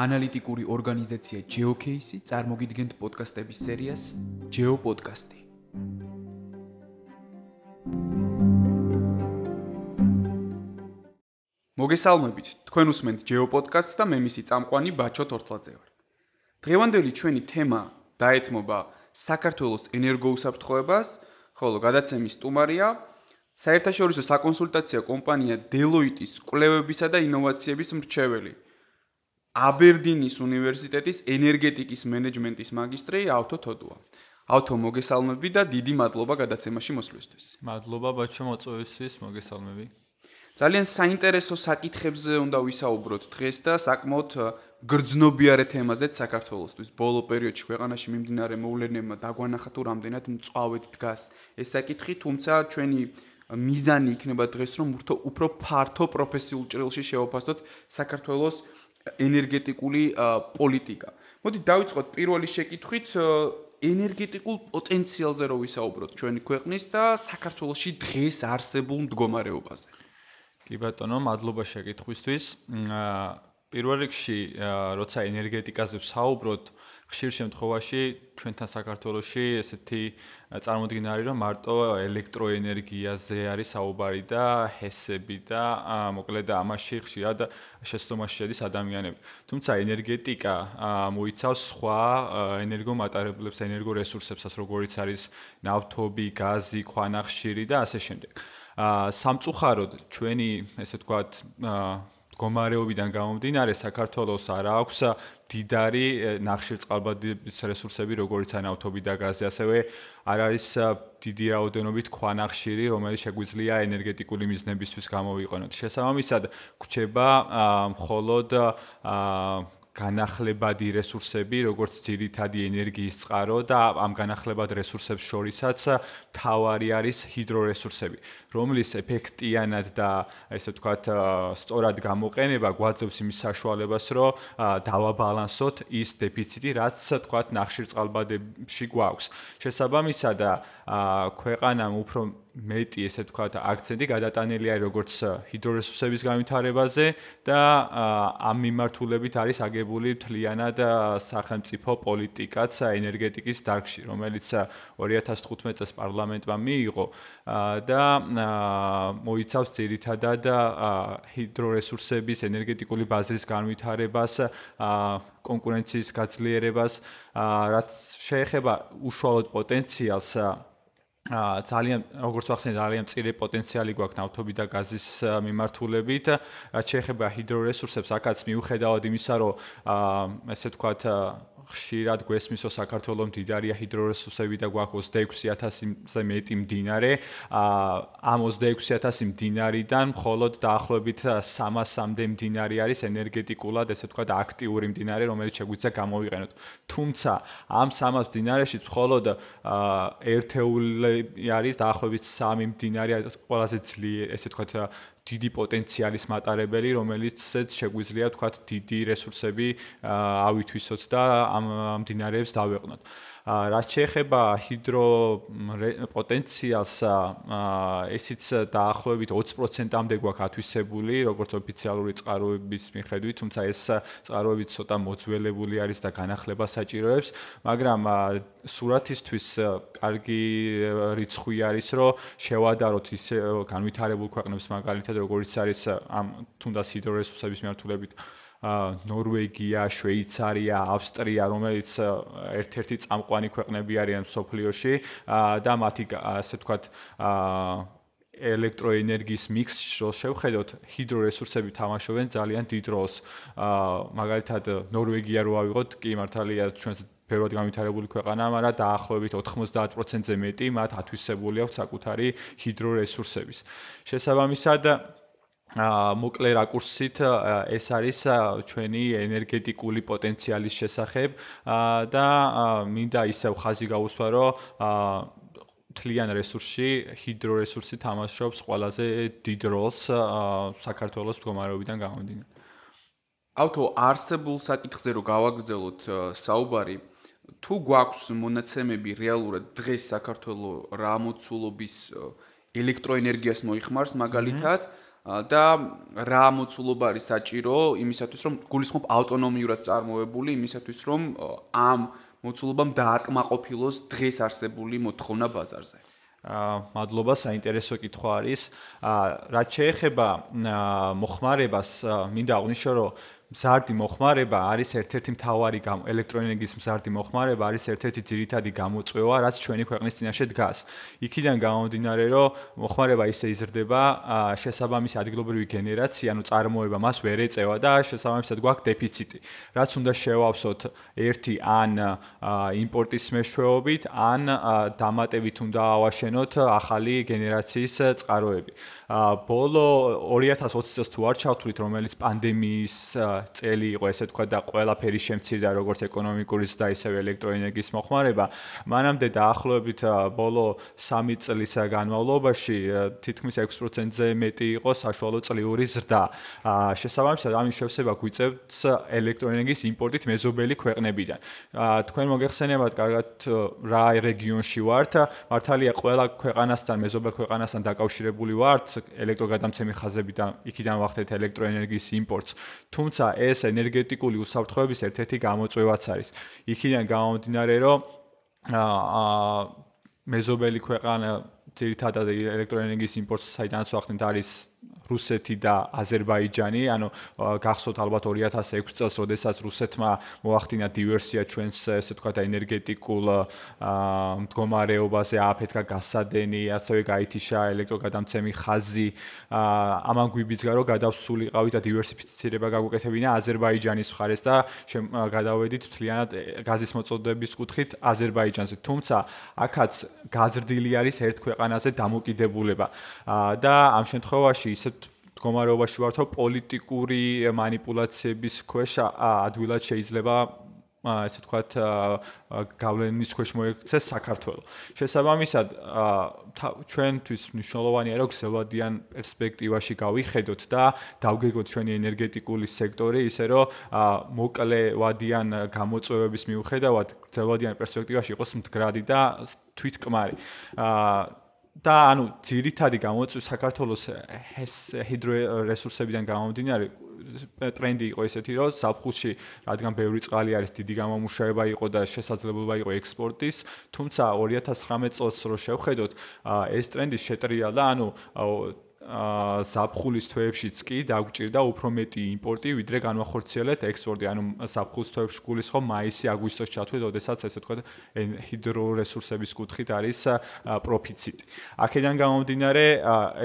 ანალიტიკური ორგანიზაცია GeoCase წარმოგიდგენთ პოდკასტების სერიას GeoPodcast-ი. მოგესალმებით. თქვენ უსმენთ GeoPodcast-ს და მე მისი წამყვანი ბაჩო თორთლაძე ვარ. დღევანდელი ჩვენი თემა დაეთმობა საქართველოს ენერგოუსაფრთხოებას, ხოლო გადაცემის სტუმარია საერთაშორისო საკონსულტაციო კომპანია Deloitte-ის კვლევებისა და ინოვაციების მრჩეველი. აბერდინის უნივერსიტეტის ენერგეტიკის მენეჯმენტის მაგისტრი ავთო თოდუა. ავთო მოგესალმები და დიდი მადლობა გადაცემაში მოსვლისთვის. მადლობა ბაჩო მოწვევისთვის, მოგესალმები. ძალიან საინტერესო საკითხებზე უნდა ვისაუბროთ დღეს და საკმაოდ გრძნობიარე თემაზეც საქართველოსთვის. ბოლო პერიოდში ქვეყანაში მიმდინარე მოვლენებმა დაგვანახა თუ რამდენად მწვავედ დგას ეს საკითხი, თუმცა ჩვენი მიზანი იქნება დღეს რომ უფრო ფართო პროფესიულ ჭრილში შევაფასოთ საქართველოს ენერგეტიკული პოლიტიკა. მოდი დავიწყოთ პირველი შეკითხვით ენერგეტიკულ პოტენციალზე რო ვისაუბროთ ჩვენი ქვეყნის და საქართველოსში დღეს არსებულ მდგომარეობაზე. კი ბატონო, მადლობა შეკითხვისთვის. პირველ რიგში, როცა ენერგეტიკაზე ვსაუბროთ, ხშირ შემთხვევაში ჩვენთან საქართველოში ესეთი წარმოდგენა არის, რომ მარტო ელექტროენერგიაზე არის საუბარი და ჰესები და მოკლედ ამაში ხშირად შეცდომაში შედის ადამიანები. თუმცა ენერგეტიკა მოიცავს სხვა ენერგომატარებლებს, ენერგორესურსებსაც, როგორიც არის ნავთობი, გაზი, ქვანახშირი და ასე შემდეგ. სამწუხაროდ ჩვენი ესე ვთქვათ მდგომარეობიდან გამომდინარე საქართველოს არ აქვს დიდარი ნახშირწყალბადების რესურსები, როგორიც ანავთობი და გაზი, ასევე არ არის დიდი რაოდენობით ქვანახშირი, რომელიც შეგვიძლია ენერგეტიკული მიზნებისთვის გამოვიყენოთ. შესაბამისად, გვჩება მხოლოდ აა განახლებადი რესურსები, როგორც ძირითადი ენერგიის წყარო და ამ განახლებად რესურსებს შორისაც თავარი არის ჰიდრორესურსები, რომლის ეფექტიანად და ესე ვთქვათ, სწორად გამოყენება გვაძლევს იმის საშუალებას, რომ დავაბალანსოთ ის დეფიციტი, რაც ვთქვათ, ნახშირწყალბადებში გვაქვს. შესაბამისად, ქვეყანამ უფრო მეტი ესე ვთქვათ აქცენტი გადატანილი არის როგორც ჰიდრორესურსების განვითარებაზე და ამ მიმართულებით არის აგებული მთლიანად სახელმწიფო პოლიტიკაც ენერგეტიკის დარგში რომელიც 2015 წელს პარლამენტმა მიიღო. და მოიცავს ძირითადად ჰიდრორესურსების ენერგეტიკული ბაზრის განვითარებას კონკურენციის გაძლიერებას რაც შეეხება უშუალოდ პოტენციალს ძალიან როგორც ვახსენე ძალიან წირი პოტენციალი გვაქვს ნავთობი და გაზის მიმართულებით. რაც შეეხება ჰიდრორესურსებს, აქაც მიუხედავად იმისა, რომ ა ესე ვთქვათ ხშირად გვესმისო საქართველოს მდიდარია ჰიდრორესურსები და გვაქვს 26000-ზე მეტი მდინარე. ამ 26000 მდინარიდან მხოლოდ დაახლოებით 300-მდე მდინარე არის ენერგეტიკულად, ესე ვთქვათ, აქტიური მდინარე, რომელიც შეგვიძლია გამოვიყენოთ. თუმცა ამ 300 მდინარეში მხოლოდ ერთეული არის დაახლოებით 3 მდინარე ყველაზე ძლიერ, ესე ვთქვათ, დიდი პოტენციალის მატარებელი, რომელიცაც შეგვიძლია თქვათ დიდი რესურსები ავითვისოთ და ამ მდინარეებს დავეყნოთ. რაც შეეხება ჰიდრო პოტენციალს, ესიც დაახლოებით 20%-ამდე გვაქვს ათვისებული, როგორც ოფიციალური წყაროების მიხედვით, თუმცა ეს წყაროები ცოტა მოძველებული არის და განახლება საჭიროებს, მაგრამ სურათისთვის კარგი რიცხვი არის, რომ შევადაროთ ის განვითარებულ ქვეყნებს მაგალითად, როგორც არის ამ თუნდაც ჰიდრორესურსების მიმართულებით ნორვეგია, შვეიცარია, ავსტრია, რომელიც ერთ-ერთი წამყვანი ქვეყნები არიან სოფლიოში და მათი ასე ვთქვათ ელექტროენერგიის მიქსში რო შევხედოთ, ჰიდრორესურსები თამაშობენ ძალიან დიდ როლს. მაგალითად, ნორვეგია რო ავიღოთ, კი მართალია ჩვენს ფეროდ განვითარებული ქვეყანა, მაგრამ დაახლოებით 90%-ზე მეტი მათ ათვისებული აქვს საკუთარი ჰიდრორესურსების. შესაბამისად, ა მოკლე რაკურსით ეს არის ჩვენი ენერგეტიკული პოტენციალის შესახებ და მინდა ისევ ხაზი გაუსვა რომ თლიან რესურსში ჰიდრორესურსი თამაშობს ყველაზე დიდ როლს საქართველოს მდგომარეობიდან გამომდინარე. ავთო არსებულ საკითხზე რო გავაგრძელოთ საუბარი თუ გვაქვს მონაცემები რეალურად დღეს საქართველოს რა მოცულობის ელექტროენერგიას მოიხმარს მაგალითად და რა მოცულობა არის საჭირო იმისათვის რომ გულისხმობ ავტონომიურად წარმოებული იმისათვის რომ ამ მოცულობამ დააკმაყოფილოს დღეს არსებული მოთხოვნა ბაზარზე. აა მადლობა, საინტერესო კითხვა არის. აა რაც შეეხება მოხმარებას, მინდა აღნიშნო, რომ მზარდი მოხმარება არის ერთ-ერთი მთავარი ელექტროენერგიის მზარდი მოხმარება არის ერთ-ერთი ძირითადი გამოწვევა, რაც ჩვენი ქვეყნის წინაშე დგას. იქიდან გამომდინარე, რომ მოხმარება ისე იზრდება, შესაბამისი ადგილობრივი გენერაცია, ანუ წარმოება მას ვერ ეწევა და შესაბამისად გვაქვს დეფიციტი. რაც უნდა შევავსოთ ერთი ან იმპორტის მეშვეობით, ან დამატებით უნდა ავაშენოთ ახალი გენერაციის წყაროები. ბოლო 2020 წელს თუ არ ჩავთვლით, რომელიც პანდემიის წელი იყო, ესე თქვა და ყველაფერი შემცირდა როგორც ეკონომიკურის და ისევ ელექტროენერგიის მოხმარება, მანამდე დაახლოებით ბოლო 3 წლის განმავლობაში თითქმის 6%-ზე მეტი იყო საშუალო წლიური ზრდა. შესაბამისად, ამის შევსება გვიწევს ელექტროენერგიის იმპორტით მეზობელი ქვეყნებიდან. თქვენ მოგეხსენებათ, კარგად რა რეგიონში ვართ? მართალია ყველა ქვეყანასთან, მეზობელ ქვეყანასთან დაკავშირებული ვართ ელექტროგადამცემი ხაზებიდან, იქიდან ვახდეთ ელექტროენერგიის იმპორტს. თუმცა ეს ენერგეტიკული უსაფრთხოების ერთ-ერთი გამოწვევაც არის. იქიდან გამომდინარე, რომ აა მეზობელი ქვეყანა ძირითადად ელექტროენერგიის იმპორტს საიდანაც ვახდენთ არის რუსეთი და აზერბაიჯანი, ანუ გახსოვთ ალბათ 2006 წელს, როდესაც რუსეთმა მოახდინა დივერსია ჩვენს ესე ვთქვათ ენერგეტიკულ მდგომარეობაზე, აფეთქა გასადენი, ასევე გაითიშა ელექტროგადამცემი ხაზი, ამან გვიბიძგა რომ გადავსულიყავით და დივერსიფიცირება გაგვეკეთებინა აზერბაიჯანის მხარეს და გადავედით მთლიანად გაზის მოწოდების კუთხით აზერბაიჯანზე. თუმცა აქაც გაზრდილი არის ერთ ქვეყანაზე დამოკიდებულება. და ამ შემთხვევაში პროვინციაში ისეთ მდგომარეობაში ვართ, რომ პოლიტიკური манипуляციების ქვეშ ადვილად შეიძლება ასე ვთქვათ, გავლენის ქვეშ მოექცეს საქართველო. შესაბამისად, ჩვენთვის მნიშვნელოვანია, რომ გზელვადიან პერსპექტივაში გავიხედოთ და დავგეგოთ ჩვენი ენერგეტიკული სექტორი, ისე რომ მოკლევადიან გამოწვევების მიუხედავად, გზელვადიან პერსპექტივაში იყოს მდგრადი და თვითკმარი. აა და ანუ ძირითადი გამოწვევა საქართველოს ჰიდრორესურსებიდან გამომდინარე ტრენდი იყო ესეთი რომ საფხულში რადგან ბევრი წყალი არის დიდი გამომუშავება იყო და შესაძლებლობა იყო ექსპორტის თუმცა 2019 წელს რო შევხედოთ ეს ტრენდი შეტრიალდა ანუ საფხულის თვეებშიც კი დაგვჭირდა უფრო მეტი იმპორტი, ვიდრე განვახორციელეთ ექსპორტი. ანუ საფხულის თვეებში გულისხმობ მაისი, აგვისტოს ჩათვლით, ოდესაც ესე თქვა ჰიდრორესურსების კუთხით არის პროფიციტი. აქედან გამომდინარე,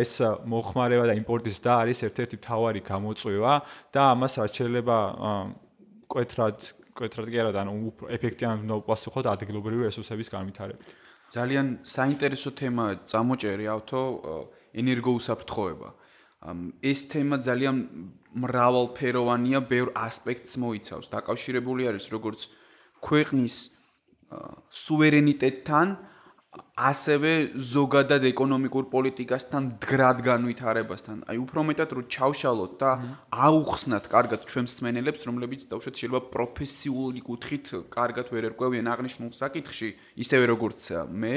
ეს მოხმარება და იმპორტის და არის ერთ-ერთი მთავარი გამოწვევა და ამას რაც შეიძლება კვეთრად კვეთრად კი არა და ანუ ეფექტიანად უპასუხოთ ადგილობრივი რესურსების განვითარებით. ძალიან საინტერესო თემა წამოჭერი ავთო ენერგოუსაფრთხოება. ეს თემა ძალიან მრავალფეროვანია, ბევრ ასპექტს მოიცავს. დაკავშირებული არის როგორც ქვეყნის სუვერენიტეტთან, ასევე ზოგადად ეკონომიკურ პოლიტიკასთან დგრად განვითარებასთან. აი უფრო მეტად რო ჩავშალოთ და აუხსნათ კარგად ჩვენს მსმენელებს, რომლებიც დაუშვათ შეიძლება პროფესიული კუთხით კარგად ვერ ერკვევიან აღნიშნულ საკითხში, ისევე როგორც მე,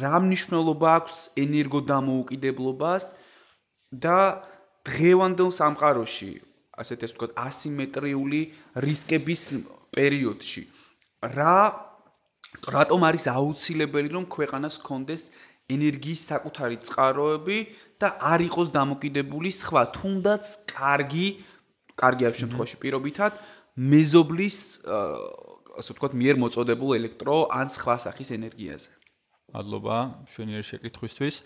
რა მნიშვნელობა აქვს ენერგოდამოუკიდებლობას და დღევანდელ სამყაროში, ასეთ ეს ვთქვათ, ასიმეტრიული რისკების პერიოდში. რა რატომ არის აუცილებელი რომ ქვეყანას კონდეს ენერგიის საკუთარი წყაროები და არ იყოს დამოკიდებული სხვა თუნდაც კარგი კარგი ამ შემთხვევაში პირობითად მეზობლის ასე ვთქვათ მიერ მოწოდებულ ელექტრო ან სხვა სახის ენერგიაზე. მადლობა შვენიერ შეკითხვისთვის.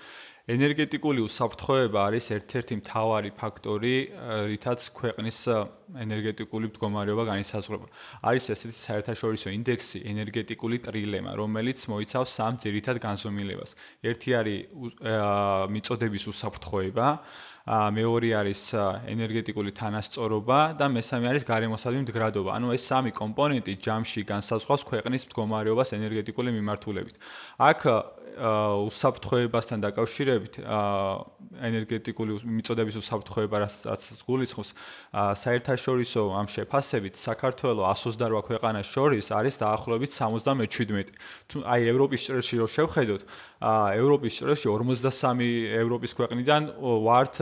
ენერგეტიკული უსაფრთხოება არის ერთ-ერთი მთავარი ფაქტორი, რითაც ქვეყნის ენერგეტიკული მდგომარეობა განისაზღვრება. არის ესეთი საერთაშორისო ინდექსი ენერგეტიკული ტრილემა, რომელიც მოიცავს სამ ძირითად განზომილებას. ერთი არის მიწოდების უსაფრთხოება, მეორე არის ენერგეტიკული თანასწორობა და მესამე არის გარემოსადმი მდგრადობა. ანუ ეს სამი კომპონენტი ჯამში განსაზღვრავს ქვეყნის მდგომარეობას ენერგეტიკული მიმართულებით. აქ უსაფრთხოებასთან დაკავშირებით ენერგეტიკული მიწოდების უსაფრთხოება რაც გულისხმობს საერთაშორისო საერთაშორისო ამ შეფასებით საქართველოს 128 ქვეყანას შორის არის დაახლოებით 77. თუ აი ევროპის ჭრილში რო შევხედოთ, ევროპის ჭრილში 53 ევროპის ქვეყნიდან ვართ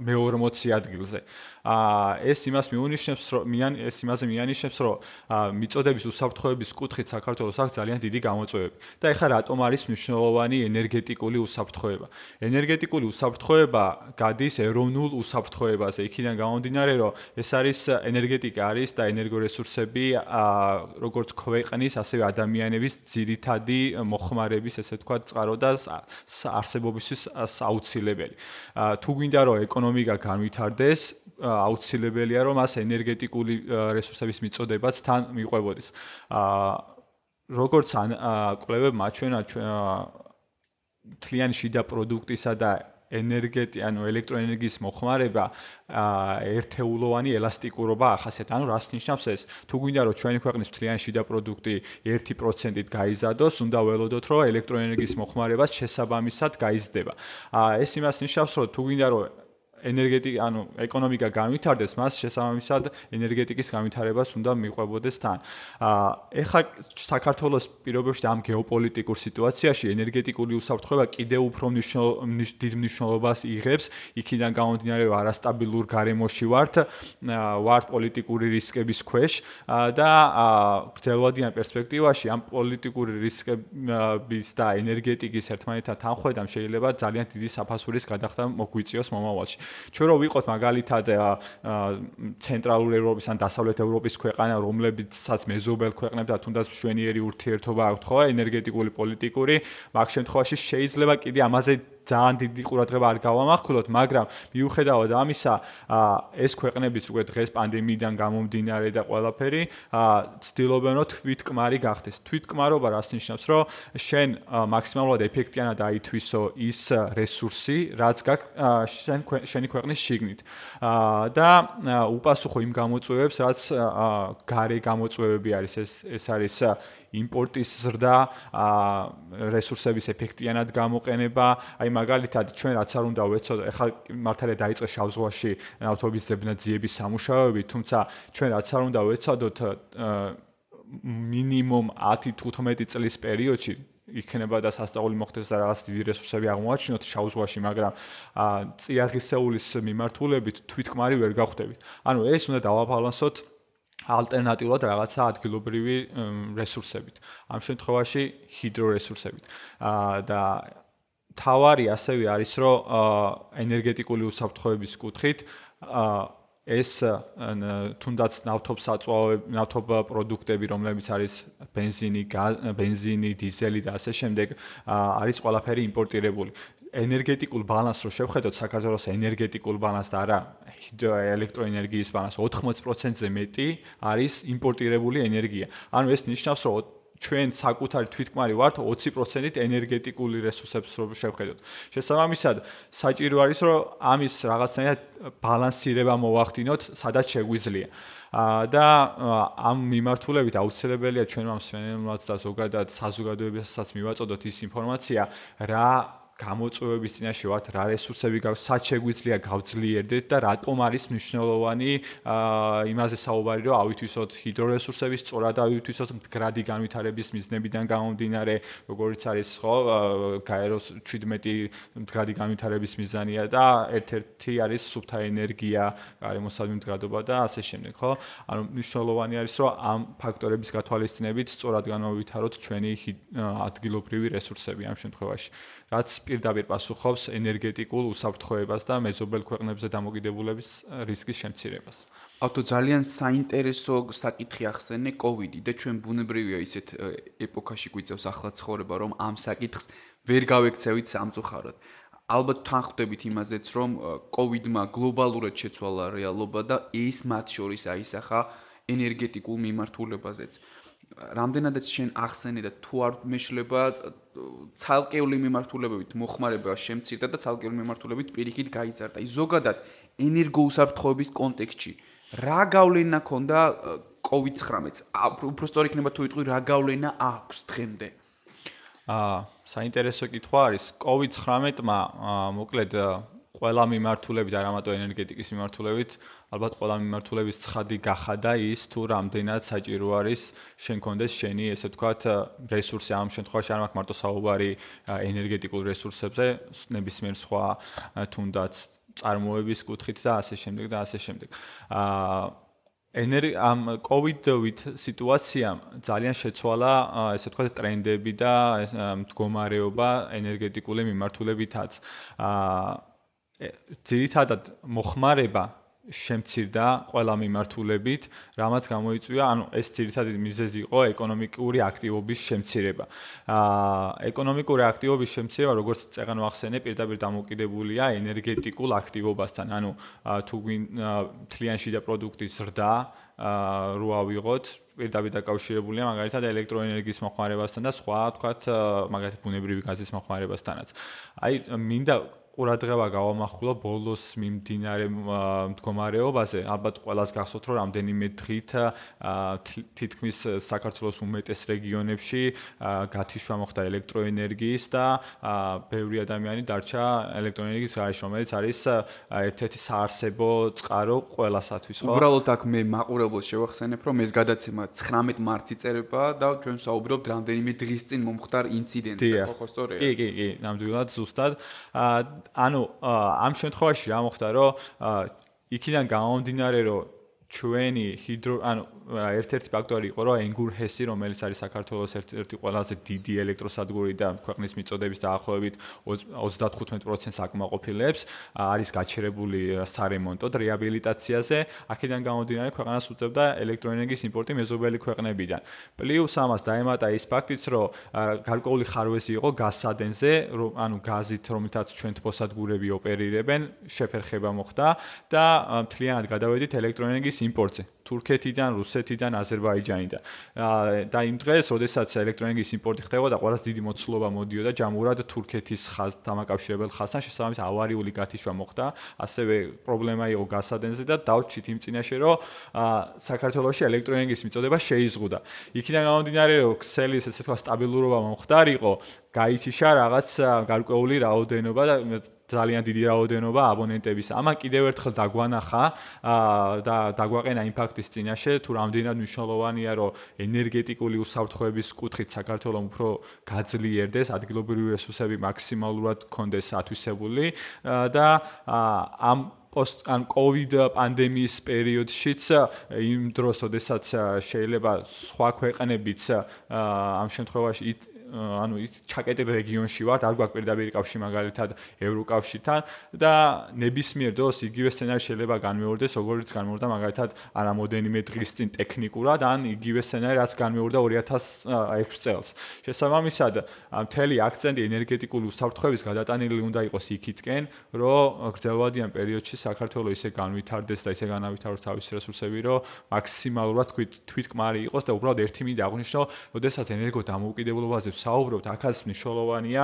მე-40 ადგილზე. ა ეს იმას მიუნიშნებს რომ მიან ეს იმაზე მიანიშნებს რომ მიწოდების უსაფრთხოების კუთხით საქართველოს აქვს ძალიან დიდი გამოწვევები. და ეხლა რატომ არის მნიშვნელოვანი ენერგეტიკული უსაფრთხოება? ენერგეტიკული უსაფრთხოება გადის ეროვნულ უსაფრთხოებაზე. იქიდან გამომდინარე რომ ეს არის ენერგეტიკა არის და ენერგორესურსები როგორც ქვეყნის ასევე ადამიანების ძირითადი მოხმარების ესე თქვა წყარო და არსებობისთვის აუცილებელი. თუ გვინდა რომ ეკონომიკა განვითარდეს აუცილებელია რომ მას ენერგეტიკული რესურსების მიწოდებაც თან მიყვებოდეს. აა როგორც ან კვლევებმა ჩვენა თლიანი შიდა პროდუქტისა და ენერგეტი ანუ ელექტროენერგიის მოხმარება ერთეულოვანი ელასტიკურობა ახასიათებს. ანუ რას ნიშნავს ეს? თუ გვინდა რომ ჩვენი ქვეყნის თლიანი შიდა პროდუქტი 1%-ით გაიზარდოს, უნდა ველოდოთ რომ ელექტროენერგიის მოხმარებას შესაბამისად გაიზრდება. ეს იმას ნიშნავს რომ თუ გვინდა რომ ენერგეტიკა, ანუ ეკონომიკა განვითარდეს, მას შესაბამისად ენერგეტიკის განვითარებას უნდა მიყვებოდეს თან. აა ეხლა საქართველოს პირობებში ამ გეოპოლიტიკურ სიტუაციაში ენერგეტიკული უსაფრთხოება კიდევ უფრო დიდ მნიშვნელობას იღებს, იქიდან გამომდინარე, რომ არასტაბილურ გარემოში ვართ, ვართ პოლიტიკური რისკების ქვეშ და გრძელვადიან პერსპექტივაში ამ პოლიტიკური რისკების და ენერგეტიკის ერთმანეთთან თანხვედამ შეიძლება ძალიან დიდი საფასურის გადახდა მოგვიწიოს მომავალში. ჩვენ რო ვიყოთ მაგალითად ცენტრალურ ევროპის ან დასავლეთ ევროპის ქვეყანა, რომლებიცაც მეზობელ ქვეყნებთან თუნდაც მშვენიერი ურთიერთობა აქვთ ხო ენერგეტიკული პოლიტიკური, მაგ შემთხვევაში შეიძლება კიდე ამაზე ძალიან დიდი ყურადღება არ გავამახვილოთ, მაგრამ მიუხედავად ამისა, ეს ქვეყნებიც უკვე დღეს პანდემიიდან გამომდინარე და ყველაფერი, ცდილობენ რომ თვითკმარი გახდეს. თვითკმარობა რას ნიშნავს, რომ შენ მაქსიმალურად ეფექტიანად აითვისო ის რესურსი, რაც გაქვს შენ შენი ქვეყნის შიგნით. და უპასუხო იმ გამოწვევებს, რაც გარე გამოწვევები არის, ეს ეს არის იმპორტის ზრდა, აა რესურსების ეფექტიანად გამოყენება, აი მაგალითად ჩვენ რაც არ უნდა ვეცოდოთ, ეხლა მართალია დაიწყე შავზღვაში ავტობუსის ზებნაძიების სამუშაოები, თუმცა ჩვენ რაც არ უნდა ვეცოდოთ მინიმუმ 10-15 წლის პერიოდში იქნება და სასწაული მოხდეს და რაღაც დიდი რესურსები აღმოაჩინოთ შავზღვაში, მაგრამ აა წიაღისეულის მიმართულებით თვითკმარი ვერ გავხდებით. ანუ ეს უნდა დავაბალანსოთ ალტერნატიულად რაღაცა ადგილობრივი რესურსებით. ამ შემთხვევაში ჰიდრორესურსებით. აა და თავარი ასევე არის, რომ ენერგეტიკული უსაფრთხოების კუთხით აა ეს თუნდაც ნავთობსაწვავები, ნავთობ პროდუქტები, რომლებიც არის бенზინი, ბენზინი, დიზელი და ასე შემდეგ, არის ყველაფერი იმპორტირებული. ენერგეტიკულ ბალანსს რო შევხედოთ საქართველოს ენერგეტიკულ ბალანსს და არა ელექტროენერგიის ბალანსს 80%-ზე მეტი არის იმპორტირებული ენერგია. ანუ ეს ნიშნავს რომ ჩვენ საკუთარი თვითკმარი ვართ 20%-ით ენერგეტიკული რესურსებს რო შევხედოთ. შესაბამისად, საჭირო არის რომ ამის რაღაცნაირად ბალანსირება მოვახდინოთ, სადაც შეგვიძლია. და ამ მიმართულებით აუცილებელია ჩვენ ამ სვენელმაც და ზოგადად საზოგადოებასაც მივაწოდოთ ის ინფორმაცია, რა გამოწვევების წინაშე ვართ, რა რესურსები გაქვს, სად შეგვიძლია გავძლიერდეთ და რატომ არის მნიშვნელოვანი აა იმაზე საუბარი, რომ ავითვისოთ ჰიდრორესურსების სწორად ავითვისოთ მდგრადი განვითარების მიზნებიდან გამომდინარე, როგორიც არის ხო, გაეროს 17 მდგრადი განვითარების მიზანია და ერთ-ერთი არის სუფთა ენერგია, გარემოსადმი მდგრადობა და ასე შემდეგ, ხო? ანუ მნიშვნელოვანი არის, რომ ამ ფაქტორების გათვალისწინებით სწორად განავითაროთ ჩვენი ადგილობრივი რესურსები ამ შემთხვევაში. რაც პირდაპირ პასუხობს ენერგეტიკულ უსაფრთხოებას და მეზობელ ქვეყნებზე დამოკიდებულების რისკის შემცირებას. ავტო ძალიან საინტერესო საკითხი ახსენე კოვიდი და ჩვენ ბუნებრივია ისეთ ეპოქაში გვიწევს ახლა ცხოვრება, რომ ამ საკითხს ვერ გავექცევით სამწუხაროდ. ალბათ თანხდებით იმაზეც, რომ კოვიდმა გლობალურად შეცვალა რეალობა და ეს მათ შორის აისახა ენერგეტიკულ მიმართულებაზეც. რამდენადაც შენ ახსენე და თუ არ მეშლება ცალკეული მიმართულებებით მოხმარება შემცირდა და ცალკეული მიმართულებით პირიქით გაიზარდა. აი ზოგადად ენერგოუსაფრთხოების კონტექსტში რა გავლენა ქონდა COVID-19-ს? უფრო სწორი იქნება თუ ვიტყვი რა გავლენა აქვს დღემდე? აა, საინტერესო კითხვა არის. COVID-19-მა მოკლედ ყველა მიმართულებით, არ ამათო ენერგეტიკის მიმართულებით, ალბათ ყველა მიმართულების ცხადი გახადა ის თუ რამდენად საჭირო არის შენ კონდეს შენი ესე ვთქვათ რესურსი ამ შემთხვევაში არ მაქვს მარტო საუბარი ენერგეტიკულ რესურსებზე, ნებისმიერ სხვა თუნდაც წარმოების კუთხით და ასე შემდეგ და ასე შემდეგ. აა ენერი ამ კოვიდობით სიტუაციამ ძალიან შეცვალა ესე ვთქვათ ტრენდები და მდგომარეობა ენერგეტიკული მიმართულებითაც. აა ძირითადად მოხმარება შემცირდა ყველა მიმართულებით, რამაც გამოიწვია, ანუ ეს ძირითადად მიზეზი იყო ეკონომიკური აქტივობის შემცირება. აა ეკონომიკური აქტივობის შემცირება, როგორც წეგანო ახსენე, პირდაპირ დამოკიდებულია ენერგეტიკულ აქტივობასთან. ანუ თუ თლიანში და პროდუქტის ზრდა აა რო ავიღოთ, პირდაპირ დაკავშირებულია მაგალითად ელექტროენერგიის მოხმარებასთან და სხვა, თქვათ, მაგალითად ბუნებრივი გაზის მოხმარებასთანაც. აი, მინდა ყურადღება გავამახვილო ბოლოს მიმდინარე მდგომარეობაზე. ალბათ ყველას გახსოვთ, რომ რამდენიმე დღით თითქმის საქართველოს უმეტეს რეგიონებში გათიშვა მოხდა ელექტროენერგიის და ბევრი ადამიანი დარჩა ელექტროენერგიის გარეშე, რომელიც არის ერთ-ერთი საარსებო წყარო ყველასათვის, ხო? უბრალოდ აქ მე მაყურებელს შევახსენებ, რომ ეს გადაცემა 19 მარტს იწერება და ჩვენ საუბრობთ რამდენიმე დღის წინ მომხდარ ინციდენტზე, ხო, ხო, სწორია? კი, კი, კი, ნამდვილად ზუსტად. აა ანუ ამ შემთხვევაში რა მოხდა რომ იქიდან გამომდინარე რომ ჩვენი ჰიდრო ანუ ერთ-ერთი ფაქტორი იყო რომ ენგურჰესი რომელიც არის საქართველოს ერთ-ერთი ყველაზე დიდი ელექტროსადგური და ქვეყნის მიწოდების დაახლოებით 35%-ს აკმაყოფილებს არის გაჩერებული სარემონტოდ რეაბილიტაციაზე. აქედან გამომდინარე ქვეყანას უწევდა ელექტროენერგიის იმპორტი მეზობელი ქვეყნებიდან. პლუს ამას დაემატა ის ფაქტიც რომ გარკვეული ხარვეზი იყო გასადენზე რომ ანუ გაზით რომლითაც ჩვენ თბოსადგურები ოპერირებენ შეფერხება მოხდა და მთლიანად გადავედით ელექტროენერგიის იმპორტზე თურქეთიდან, რუსეთიდან, აზერბაიჯანიდან. და იმ დღეს, როდესაც ელექტროენერგიის იმპორტი ხდებოდა, ყოველას დიდი მოცულობა მოდიოდა ჯამურად თურქეთის ხაზ დამაკავშირებელ ხაზთან, შესაბამისად ავარიული გათიშვა მოხდა. ასევე პრობლემა იყო გასადენზე და დავჭით იმ წინაშე, რომ საქართველოსში ელექტროენერგიის მიწოდება შეიზღუდა. იქიდან გამომდინარე, რომ ქსელის ესე თქვა სტაბილურობა მომხდარიყო, გაიჩიშა რაღაც გარკვეული რაოდენობა და ძალიან დიდი რაოდენობა აბონენტების. ამან კიდევ ერთხელ დაგვანახა და დაგვაყენა იმ ფაქტის წინაშე, თუ რამდენად მნიშვნელოვანია, რომ ენერგეტიკული უსაფრთხოების კუთხით საქართველოს უფრო გაძლიერდეს, ადგილობრივი რესურსები მაქსიმალურად კონდეს ათვისებული და ამ პოსტ ან კოვიდ პანდემიის პერიოდშიც იმ დროს, ოდესაც შეიძლება სხვა ქვეყნებიც ამ შემთხვევაში ანუ ის ჩაკეტილ რეგიონში ვართ, არ გვაქვს პირდაპირ კავშირი მაგალითად ევროკავშირთან და ნებისმიერ დროს იგივე სცენარი შეიძლება განმეორდეს, როგორც განმეორდა მაგალითად არამოდენიმე დღის წინ ტექნიკურად, ან იგივე სცენარი რაც განმეორდა 2006 წელს. შესაბამისად, მთელი აქცენტი ენერგეტიკული უსაფრთხოების გადატანილი უნდა იყოს იქითკენ, რომ გრძელვადიან პერიოდში საქართველოს ისე განვითარდეს და ისე განავითაროს თავის რესურსები, რომ მაქსიმალურად თვით თვითკმარი იყოს და უბრალოდ ერთი მინდა აღვნიშნო, რომ შესაძ ენერგო დამოუკიდებლობაზე საუბრობთ, ახაც მნიშვნელოვანია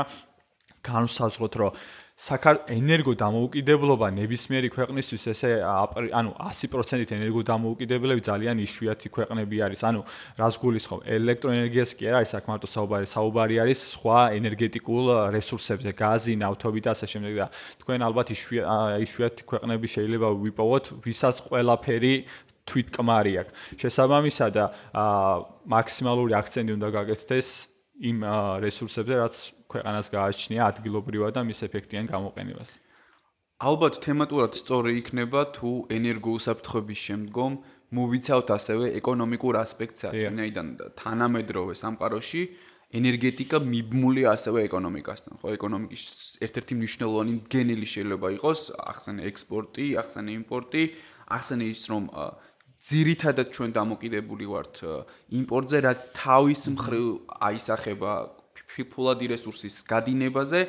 განსაზღვროთ, რომ საქარ ენერგო დამოუკიდებლობა ნებისმიერი ქვეყნისთვის ესე ანუ 100%-ით ენერგო დამოუკიდებლები ძალიან იშვიათი ქვეყნები არის. ანუ რას გულისხმობ? ელექტროენერგიას კი არა, ის აქ მარტო საუბარი, საუბარი არის სხვა ენერგეტიკულ რესურსებზე, გაზი, ნავთობი და ასე შემდეგ და თქვენ ალბათ იშვიათი ქვეყნები შეიძლება ვიპოვოთ, ვისაც ყველაფერი თვითკმარი აქვს. შესაბამისად, აა მაქსიმალური აქცენტი უნდა გაკეთდეს იმ რესურსებზე, რაც ქვეყანას გააჩნია ადგილობრივად და მის ეფექტიან გამოყენებას. ალბათ თემატურად სწორი იქნება თუ ენერგოუსაფრთხოების შემდგომ მოვიცავთ ასევე ეკონომიკურ ასპექტსაც, ვინაიდან თანამედროვე სამყაროში ენერგეტიკა მიბმული ასევე ეკონომიკასთან, ხო, ეკონომიკის ერთ-ერთი მნიშვნელოვანი გენელი შეიძლება იყოს ახსენე ექსპორტი, ახსენე იმპორტი, ახსენე ის რომ ძირითადად ჩვენ დამოკიდებული ვართ იმპორტზე, რაც თავის მხრივ აისახება ფიფულადი რესურსის გადინებაზე,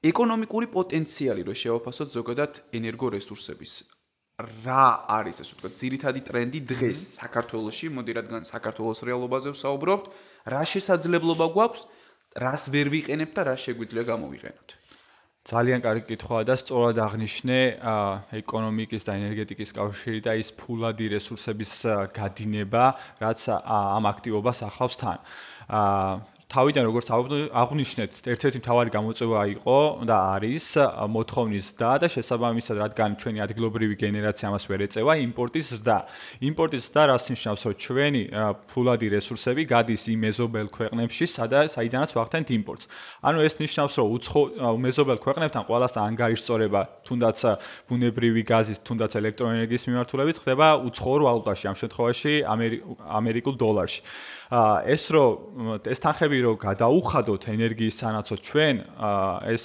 ეკონომიკური პოტენციალი რო შევაფასოთ ზოგადად ენერგო რესურსების. რა არის ეს? უფრო ძირითადი ტრენდი დღეს საქართველოში, მოდი რადგან საქართველოს რეალობაზე ვსაუბრობთ, რა შესაძლებლობა გვაქვს, რას ვერ ვიყენებთ და რა შეგვიძლია გამოვიყენოთ? ძალიან კარგი კითხვაა და სწორად აღნიშნე ეკონომიკის და ენერგეტიკის კავშირი და ის ფულადი რესურსების გადინება, რაც ამ აქტივობას ახლავს თან. თავიდან როგორც აღნიშნეთ, ერთ-ერთი მთავარი გამოწვევა იყო და არის მოთხოვნის ზრდა და შესაბამისად, რადგან ჩვენი ადგილობრივი გენერაცია ამას ვერ ეწევა, იმპორტის ზრდა. იმპორტის ზრდა რას ნიშნავს, რომ ჩვენი ფულადი რესურსები გადის იმ მეზობელ ქვეყნებში, საიდანაც ვახდენთ იმპორტს. ანუ ეს ნიშნავს, რომ უცხო მეზობელ ქვეყნებთან ყველასთან ანგარიშწორება, თუნდაც ბუნებრივი გაზის, თუნდაც ელექტროენერგიის მიმართულებით ხდება უცხოურ ვალუტაში, ამ შემთხვევაში ამერიკულ დოლარში. ეს რომ ეს თანხები რომ გადაუხადოთ ენერგიის სანაცვლოდ ჩვენ ეს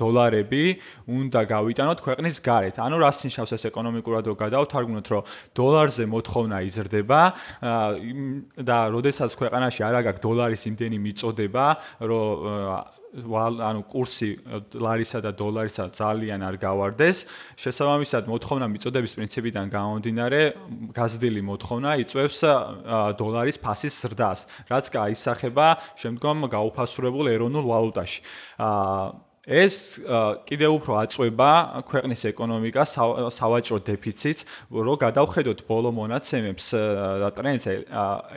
დოლარები უნდა გავიტანოთ ქვეყნის გარეთ. ანუ რას ნიშნავს ეს ეკონომიკურად რომ გადავთარგმნოთ რომ დოლარზე მოთხოვნა იზრდება და როდესაც ქვეყანაში არ აგაქვს დოლარის იმდენი მიწოდება რომ ანუ კურსი ლარისა და დოლარისა ძალიან არ გავარდეს. შესაბამისად, მოთხოვნა მიწოდების პრინციპიდან გამომდინარე, გაზრდილი მოთხოვნა იწვევს დოლარის ფასის ზრდას, რაც გაისახება შემდგომ გაუფასურებულ ეროვნულ ვალუტაში. აა ეს კიდევ უფრო აწובה ქვეყნის ეკონომიკას სავაჭრო დეფიციტს, რომ გადავხედოთ ბოლო მონაცემებს და ტრენდს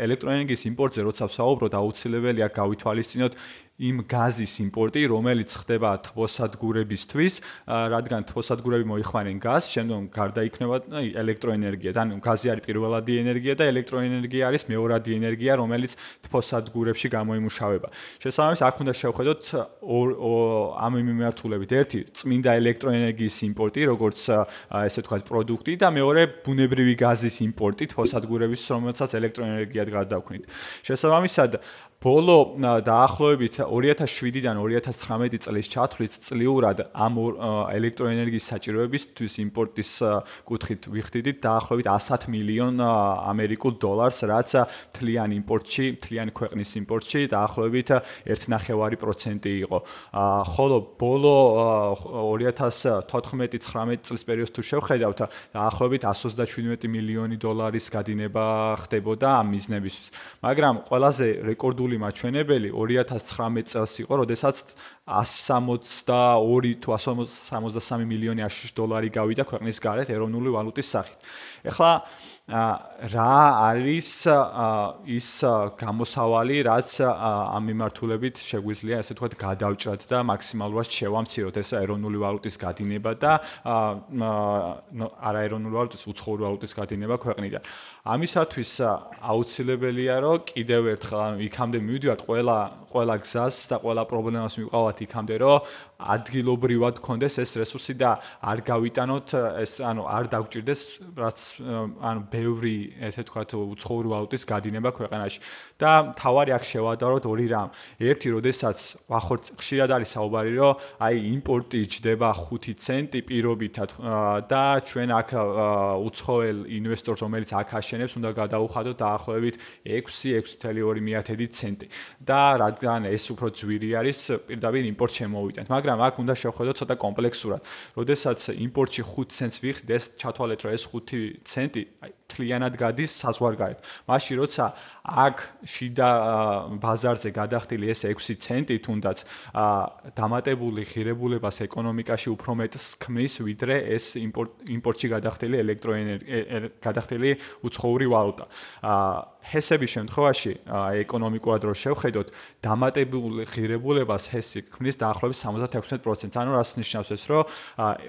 ელექტროენერგიის იმპორტზე, როცა ვსაუბრობთ, აუცილებელია გავითვალისწინოთ იმ გაზის იმპორტი, რომელიც ხდება თბოსადგურებისთვის, რადგან თბოსადგურები მოიხმარენ გაზს, შემდგომ გარდა იქნება ელექტროენერგია. ანუ გაზი არის პირველადი ენერგია და ელექტროენერგია არის მეორადი ენერგია, რომელიც თბოსადგურებში გამოიმუშავება. შესაბამისად, აქ უნდა შევხედოთ ამ მიმართულებით. ერთი, წმინდა ელექტროენერგიის იმპორტი, როგორც ესე ვთქვათ, პროდუქტი და მეორე, ბუნებრივი გაზის იმპორტი თბოსადგურების, რომელსაც ელექტროენერგიად გადავქმნით. შესაბამისად, ბოლო დაახლოებით 2007-დან 2019 წლის ჩათვლით წლიურად ამ ელექტროენერგიის საჭიროებისთვის იმპორტის კუთხით ვიხდიდით დაახლოებით 100 მილიონ ამერიკულ დოლარს, რაც თლიან იმპორტში, თლიან ქვეყნის იმპორტში დაახლოებით 1.5% იყო. ხოლო ბოლო 2014-19 წლის პერიოდს თუ შევხედავთ, დაახლოებით 127 მილიონი დოლარის გადინება ხდებოდა ამ მიზნებისთვის. მაგრამ ყველაზე რეკორდული ნული მაჩვენებელი 2019 წელს იყო, როდესაც 162 თუ 163 მილიონი აშშ დოლარი გავიდა ქვეყნის გარეთ ეროვნული ვალუტის სახით. ეხლა რა არის ის გამოსავალი, რაც ამ მიმართულებით შეგვიძლია ასე თქვა გადავჭრათ და მაქსიმალურად შევამციროთ ეს ეროვნული ვალუტის გადინება და არა ეროვნული ვალუტის უცხოური ვალუტის გადინება ქვეყნიდან. ამისათვის აუცილებელია რომ კიდევ ერთხელ ანუ იქამდე მივიდივართ ყველა ყველა გზას და ყველა პრობლემას მივყავათ იქამდე რომ ადგილობრივად გქონდეს ეს რესურსი და არ გავიტანოთ ეს ანუ არ დაგჭირდეს რაც ანუ ბევრი ესე ვთქვათ უცხოური ვალუტის გადინება ქვეყანაში. და თავარი აქ შევადაროთ ორი რამ. ერთი როდესაც ვახორ ხშირად არის საუბარი რომ აი იმპორტი ჯდება 5 ცენტი პირობითად და ჩვენ აქ უცხოელ ინვესტორს რომელიც აქ აშენებს უნდა გადაუხადოთ დაახლოებით 6-6.2 ცენტი და რადგან ეს უფრო ძვირი არის პირდაპირ იმპორტ შემოვიდეთ მაგრამ აქ უნდა შევხედოთ ცოტა კომპლექსურად. როდესაც იმპორტში 5 ცენტს ვიხდით, ეს ჩათვალეთ, რომ ეს 5 ცენტი, აი, თლიანად გადის საზღვარგარეთ. მაშინ როცა აქ შიდა ბაზარზე გადახდილი ეს 6 ცენტი თუნდაც დამატებული ღირებულებას ეკონომიკაში უფრო მეტს ქმნის, ვიდრე ეს იმპორტში გადახდილი ელექტროენერგია, გადახდილი უცხოური ვალუტა. აა ჰესების შემთხვევაში ეკონომიკურად რო შევხედოთ, დამატებული ღირებულებას ჰესი ქმნის დაახლოებით 76%. ანუ რას ნიშნავს ეს, რომ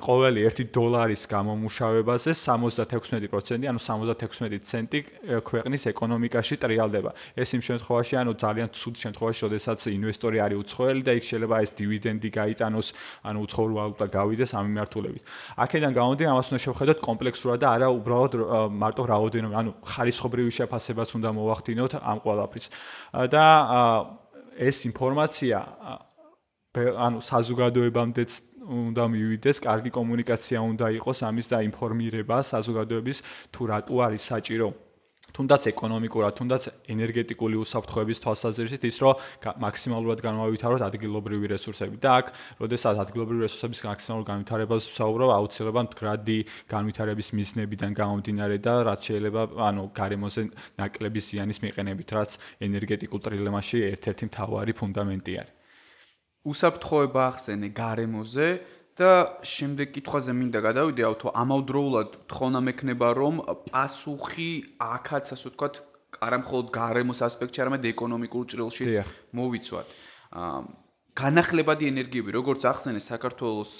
ყოველი 1 დოლარის გამომუშავებაზე 76%, ანუ 76 ცენტი ქვეყნის ეკონომიკაში ტრიალდება. ეს იმ შემთხვევაში, ანუ ძალიან ცუდ შემთხვევაში, როდესაც ინვესტორი არის უცხოელი და იქ შეიძლება ეს დივიდენდი გაიტანოს, ანუ უცხოური ვალუტა გავიდეს ამ მიმართულებით. აქედან გამომდინარე, ამას უნდა შევხედოთ კომპლექსურად და არა უბრალოდ მარტო რაოდენობა, ანუ ხარისხობრივი შეფასებაც უნდა მოვახდინოთ ამ ყველაფრის და ეს ინფორმაცია ანუ საზოგადოებამდეც უნდა მივიდეს, კარგი კომუნიკაცია უნდა იყოს ამის და ინფორმირება საზოგადოების თუ რატო არის საჭირო თუნდაც ეკონომიკურად, თუნდაც ენერგეტიკული უსაფრთხოების თვალსაზრისით ის, რომ მაქსიმალურად განვავითაროთ ადგილობრივი რესურსები და აქ, როდესაც ადგილობრივი რესურსების მაქსიმალურ განვითარებას ვსაუბრობ, აუცილებლად მდგრადი განვითარების მიზნებიდან გამომდინარე და რაც შეიძლება, ანუ გარემოზე ნაკლები ზიანის მიყენებით, რაც ენერგეტიკულ ტრილემაში ერთ-ერთი მთავარი ფუნდამენტი არის. უსაფრთხოება ახსენე გარემოზე და შემდეგ კითხვაზე მინდა გადავიდე, აუ თუ ამავდროულად თხოვნა მექნება რომ პასუხი აქაც ასე ვთქვათ არა მხოლოდ გარემოს ასპექტში, არამედ ეკონომიკურ ჭრილშიც მოვიცვათ. განახლებადი ენერგიები, როგორც ახსენე საქართველოს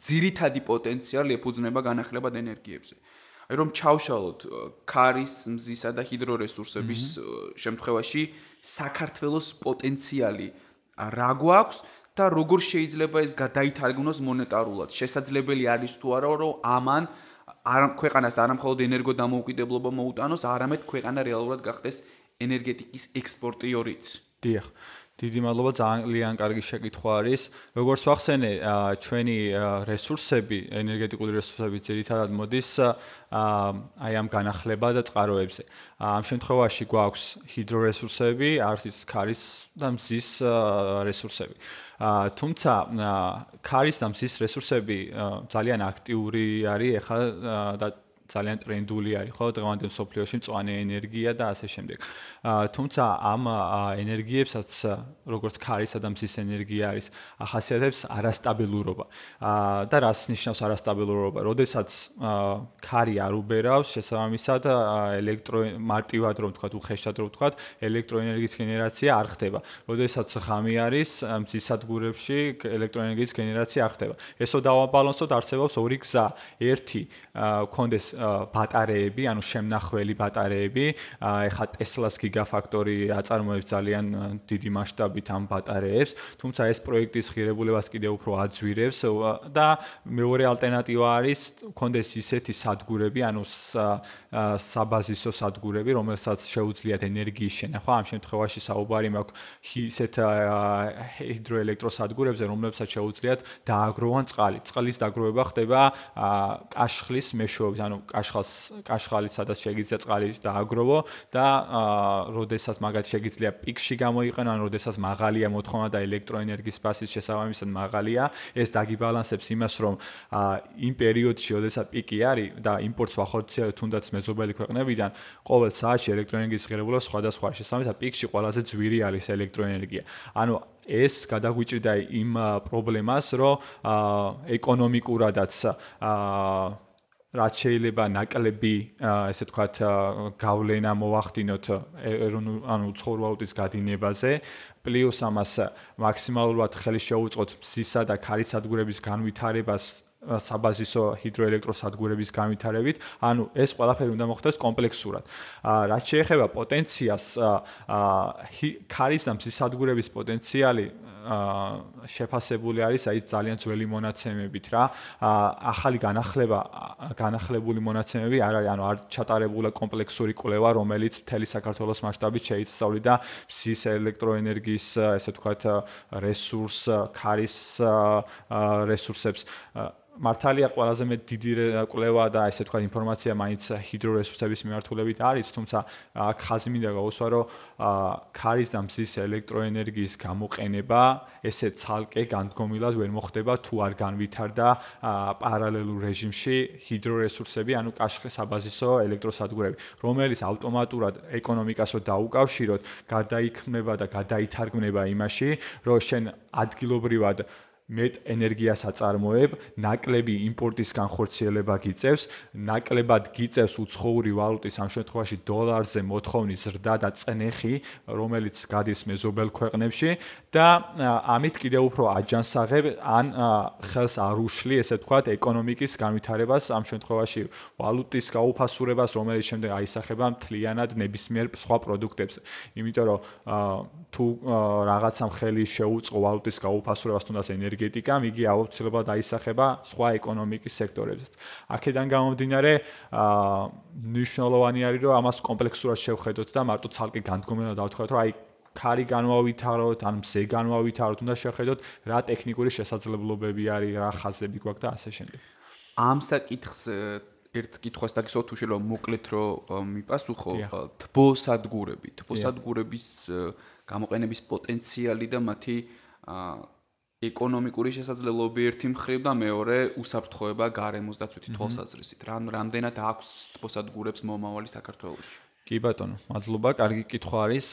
ძირითადი პოტენციალი ეფუძნება განახლებად ენერგიებზე. აი რომ ჩავშალოთ ქარის, მზისა და ჰიდრორესურსების შემთხვევაში საქართველოს პოტენციალი რა გვაქვს და როგორ შეიძლება ეს გადაითარგმნოს მონეტარულად? შესაძლებელი არის თუ არა რომ ამან არ ქვეყანას არ მხოლოდ ენერგო დამოუკიდებლობა მოუტანოს, არამედ ქვეყანა რეალურად გახდეს ენერგეტიკის ექსპორტიორიც. დიახ. დიდი მადლობა ძალიან კარგი შეკითხვა არის. როგორც ვახსენე, ჩვენი რესურსები, ენერგეტიკული რესურსები ძირითადად მოდის აი ამ განახლება და წყაროებზე. ამ შემთხვევაში გვაქვს ჰიდრორესურსები, არის ქარის და მზის რესურსები. თუმცა ქარის და მზის რესურსები ძალიან აქტიური არის ახლა და ძალიან ტრენდული არის ხო დღევანდელ სოფლიოში მწვანე ენერგია და ასე შემდეგ. თუმცა ამ ენერგიებსაც როგორც ქარისა და მზის ენერგია არის ახასიათებს არასტაბილურობა. და რას ნიშნავს არასტაბილურობა? როდესაც ქარი არ უბერავს, შესაბამისად ელექტრო მარტივად რომ ვთქვა, უხეშად რომ ვთქვა, ელექტროენერგიის გენერაცია არ ხდება. როდესაც ღამე არის მზის სადგურებში ელექტროენერგიის გენერაცია არ ხდება. ესო დავაბალანსოთ, არსებობს ორი გზა. ერთი კონდეს ბატარეები, ანუ შემნახველი ბატარეები. ეხა ტესლას გიგაფაქტორი აწარმოებს ძალიან დიდი მასშტაბით ამ ბატარეებს, თუმცა ეს პროექტის ღირებულებას კიდევ უფრო აძვირებს და მეორე ალტერნატივა არის კონდეს ისეთი სადგურები, ანუ საბაზისო სადგურები, რომელსაც შეუძლიათ ენერგიის შენახვა. ამ შემთხვევაში საუბარი მაქვს ისეთ ჰიდროელექტროსადგურებზე, რომლებსაც შეუძლიათ დააგროვონ წყალი. წყლის დაგროვება ხდება კაშხლის მეშვეობით, ანუ კაშხალს კაშხალი სადაც შეგიძლია წყალი დააგროვო და აა როდესაც მაგათ შეგიძლია პიკში გამოიყენო ან როდესაც მაღალია მოთხოვნა და ელექტროენერგიის ფასის შესაბამისად მაღალია ეს დაგიბალანსებს იმას რომ იმ პერიოდში როდესაც პიკი არის და იმპორტს ვახორციელებთ თუნდაც მეზობელი ქვეყნებიდან ყოველ საათში ელექტროენერგიის ღირებულება სხვადასხვა შესაბამისად პიკში ყველაზე ძვირი არის ელექტროენერგია. ანუ ეს გადაგვიჭირდა იმ პრობლემას, რომ ეკონომიკურადაც აა რაც შეიძლება ნაკლები ესე ვთქვათ გავლენა მოახდინოთ ანუ ცხოვრვალობის გადინებაზე. პლუს ამას მაქსიმალურად ხელი შეუწყოთ მზისა და ქარის სადგურების განვითარებას საბაზისო ჰიდროელექტროსადგურების განვითარებით, ანუ ეს ყველაფერი უნდა მოხდეს კომპლექსურად. რაც შეეხება პოტენციალს, აა ქარის და მზის სადგურების პოტენციალი შეფასებული არის აი ძალიან ძველი მონაცემებით რა. ახალი განახლება, განახლებული მონაცემები არ არის, ანუ არ ჩატარებულა კომპლექსური კვლევა, რომელიც მთელი საქართველოს მასშტაბით შეიცავდა მზის ელექტროენერგიის, ესე ვთქვათ, რესურს, ქარის რესურსებს. მართალია ყველაზე მე დიდი კვლევა და ესე თქვა ინფორმაცია მაინც ჰიდრორესურსების მიმართულებით არის, თუმცა აქ ხაზი მინდა გავუსვა, რომ ქარის და მზის ელექტროენერგიის გამოყენება ესე ცალკე განდგომილად ვერ მოხდება თუ არ განვითარდა პარალელურ რეჟიმში ჰიდრორესურსები, ანუ კაშხლის საბაზისო ელექტროსადგურები, რომელიც ავტომატურად ეკონომიკას რო დაუკავშიროთ, გადაიქმნება და გადაითარგმნება იმაში, რომ შენ ადგილობრივად მეტ ენერგიას აწარმოებ, ნაკლები იმპორტის განხორციელება გიწევს, ნაკლებად გიწევს უცხოური ვალუტის ამ შემთხვევაში დოლარზე მოთხოვნის ზრდა და წნეხი, რომელიც გადის მეზობელ ქვეყნებში და ამით კიდევ უფრო აჯანსაღებ ან ხელს არ უშლი, ესე ვთქვათ, ეკონომიკის განვითარებას ამ შემთხვევაში ვალუტის გაუფასურებას, რომელიც შემდეგ აისახება მთლიანად ნებისმიერ სხვა პროდუქტებზე. იმიტომ რომ თუ რაღაცამ ხელი შეუწყო ვალუტის გაუფასურებას თუნდაც ენერგია ენერგეტიკამ იგი აუცილებლად აისახება სხვა ეკონომიკის სექტორებზეც. აქედან გამომდინარე, აა ნიშნულოვანი არის, რომ ამას კომპლექსურად შევხედოთ და მარტო ცალკე განდგომენა დავთქვათ, რომ აი ქარი განვავითაროთ, ან მზე განვავითაროთ, უნდა შევხედოთ რა ტექნიკური შესაძლებლობები არის, რა ხაზები გვაქვს და ასე შემდეგ. ამ საკითხს ერთ კითხვას დაგისვა თუ შეიძლება მოკლედ რომ მიპასუხო თბოსადგურები, თბოსადგურების გამოყენების პოტენციალი და მათი ეკონომიკური შესაძლებლობები ერთი მხრივ და მეორე უსაფრთხოება გარემოს დაცვითი თვალსაზრისით. რა რამდენად აქვს თბოსადგურებს მომავალი საქართველოში? კი ბატონო, მადლობა, კარგი კითხვა არის.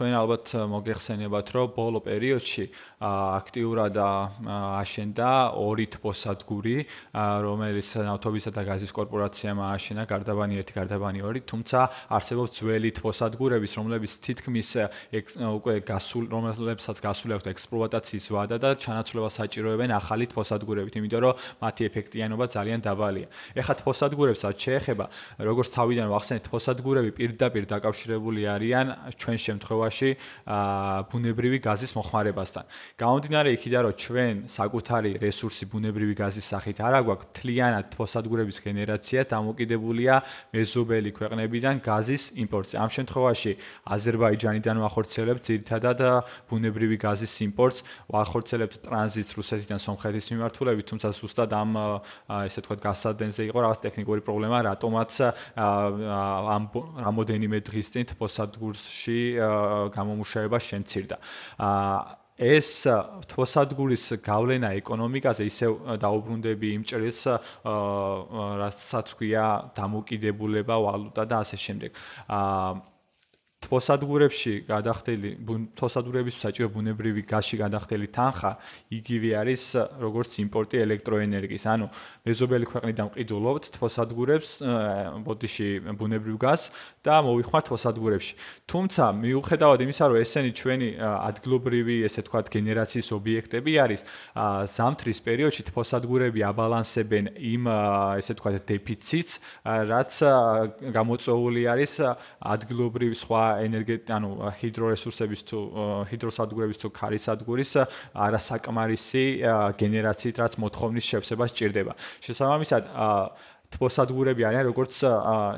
თქვენ ალბათ მოგეხსენებათ, რომ ბოლო პერიოდში აქტიურად აშენდა ორი თბოსადგური, რომელიც ნავთობისა და გაზის კორპორაციამ აშენა გარდაბანი 1, გარდაბანი 2, თუმცა არსებობს ძველი თბოსადგურების, რომლებიც თითქმის უკვე გასულ, რომლებსაც გასული აქვს ექსპლუატაციის ვადა და ჩანაცვლებას საჭიროებენ ახალი თბოსადგურებით, იმიტომ რომ მათი ეფექტიანობა ძალიან დაბალია. ეხლა თბოსადგურებსაც შეეხება, როგორც თავიდან ვახსენეთ, თბოსადგურები პირდაპირ დაკავშირებული არიან ჩვენ შემთხვევაში ბუნებრივი გაზის მოხმარებასთან. გამომდინარე იქიდან რომ ჩვენ საკუთარი რესურსი ბუნებრივი გაზის სახით არ აგვაქვს, თლიანად თვოსადგურების გენერაცია დამოკიდებულია მეზობელი ქვეყნებიდან გაზის იმპორტზე. ამ შემთხვევაში აზერბაიჯანიდან ვახორციელებთ ძირითადად ბუნებრივი გაზის იმპორტს, ვახორციელებთ ტრანზიტს რუსეთიდან სომხეთის მიმართულებით, თუმცა ზუსტად ამ ესე ვთქვათ გასადენზე იყო რაღაც ტექნიკური პრობლემა, რატომაც ამ რამოდენიმე დღის წინ თვოსადგურში გამომუშავება შემცირდა. აა ეს თვოსადგურის გავლენა ეკონომიკაზე ისევ დაუბრუნდები იმ ჭრილს რასაც ქვია დამოკიდებულება ვალუტა და ასე შემდეგ. აა თოსადგურებში გადახდელი თოსადგურების საჭირო ბუნებრივი გაზში გადახდელი თანხა იგივე არის როგორც იმპორტი ელექტროენერგიის. ანუ მეზობელი ქვეყნიდან ყიდულობთ თოსადგურებს ბოდიში ბუნებრივ გაზს და მოვიხმართ თოსადგურებში. თუმცა მიუხედავად იმისა, რომ ესენი ჩვენი ადგილობრივი, ესე ვთქვათ, გენერაციის ობიექტები არის, ზამთრის პერიოდში თოსადგურები აბალანსებენ იმ ესე ვთქვათ დეფიციტს, რაც გამოწვეული არის ადგილობრივ სხვა ენერგეტიკა, ანუ ჰიდრორესურსების თუ ჰიდროსადგურების თუ ქარისადგურის არასაკმარისი გენერაციით, რაც მოთხოვნის შევსება სჭირდება. შესაბამისად, თბოსადგურები არიან როგორც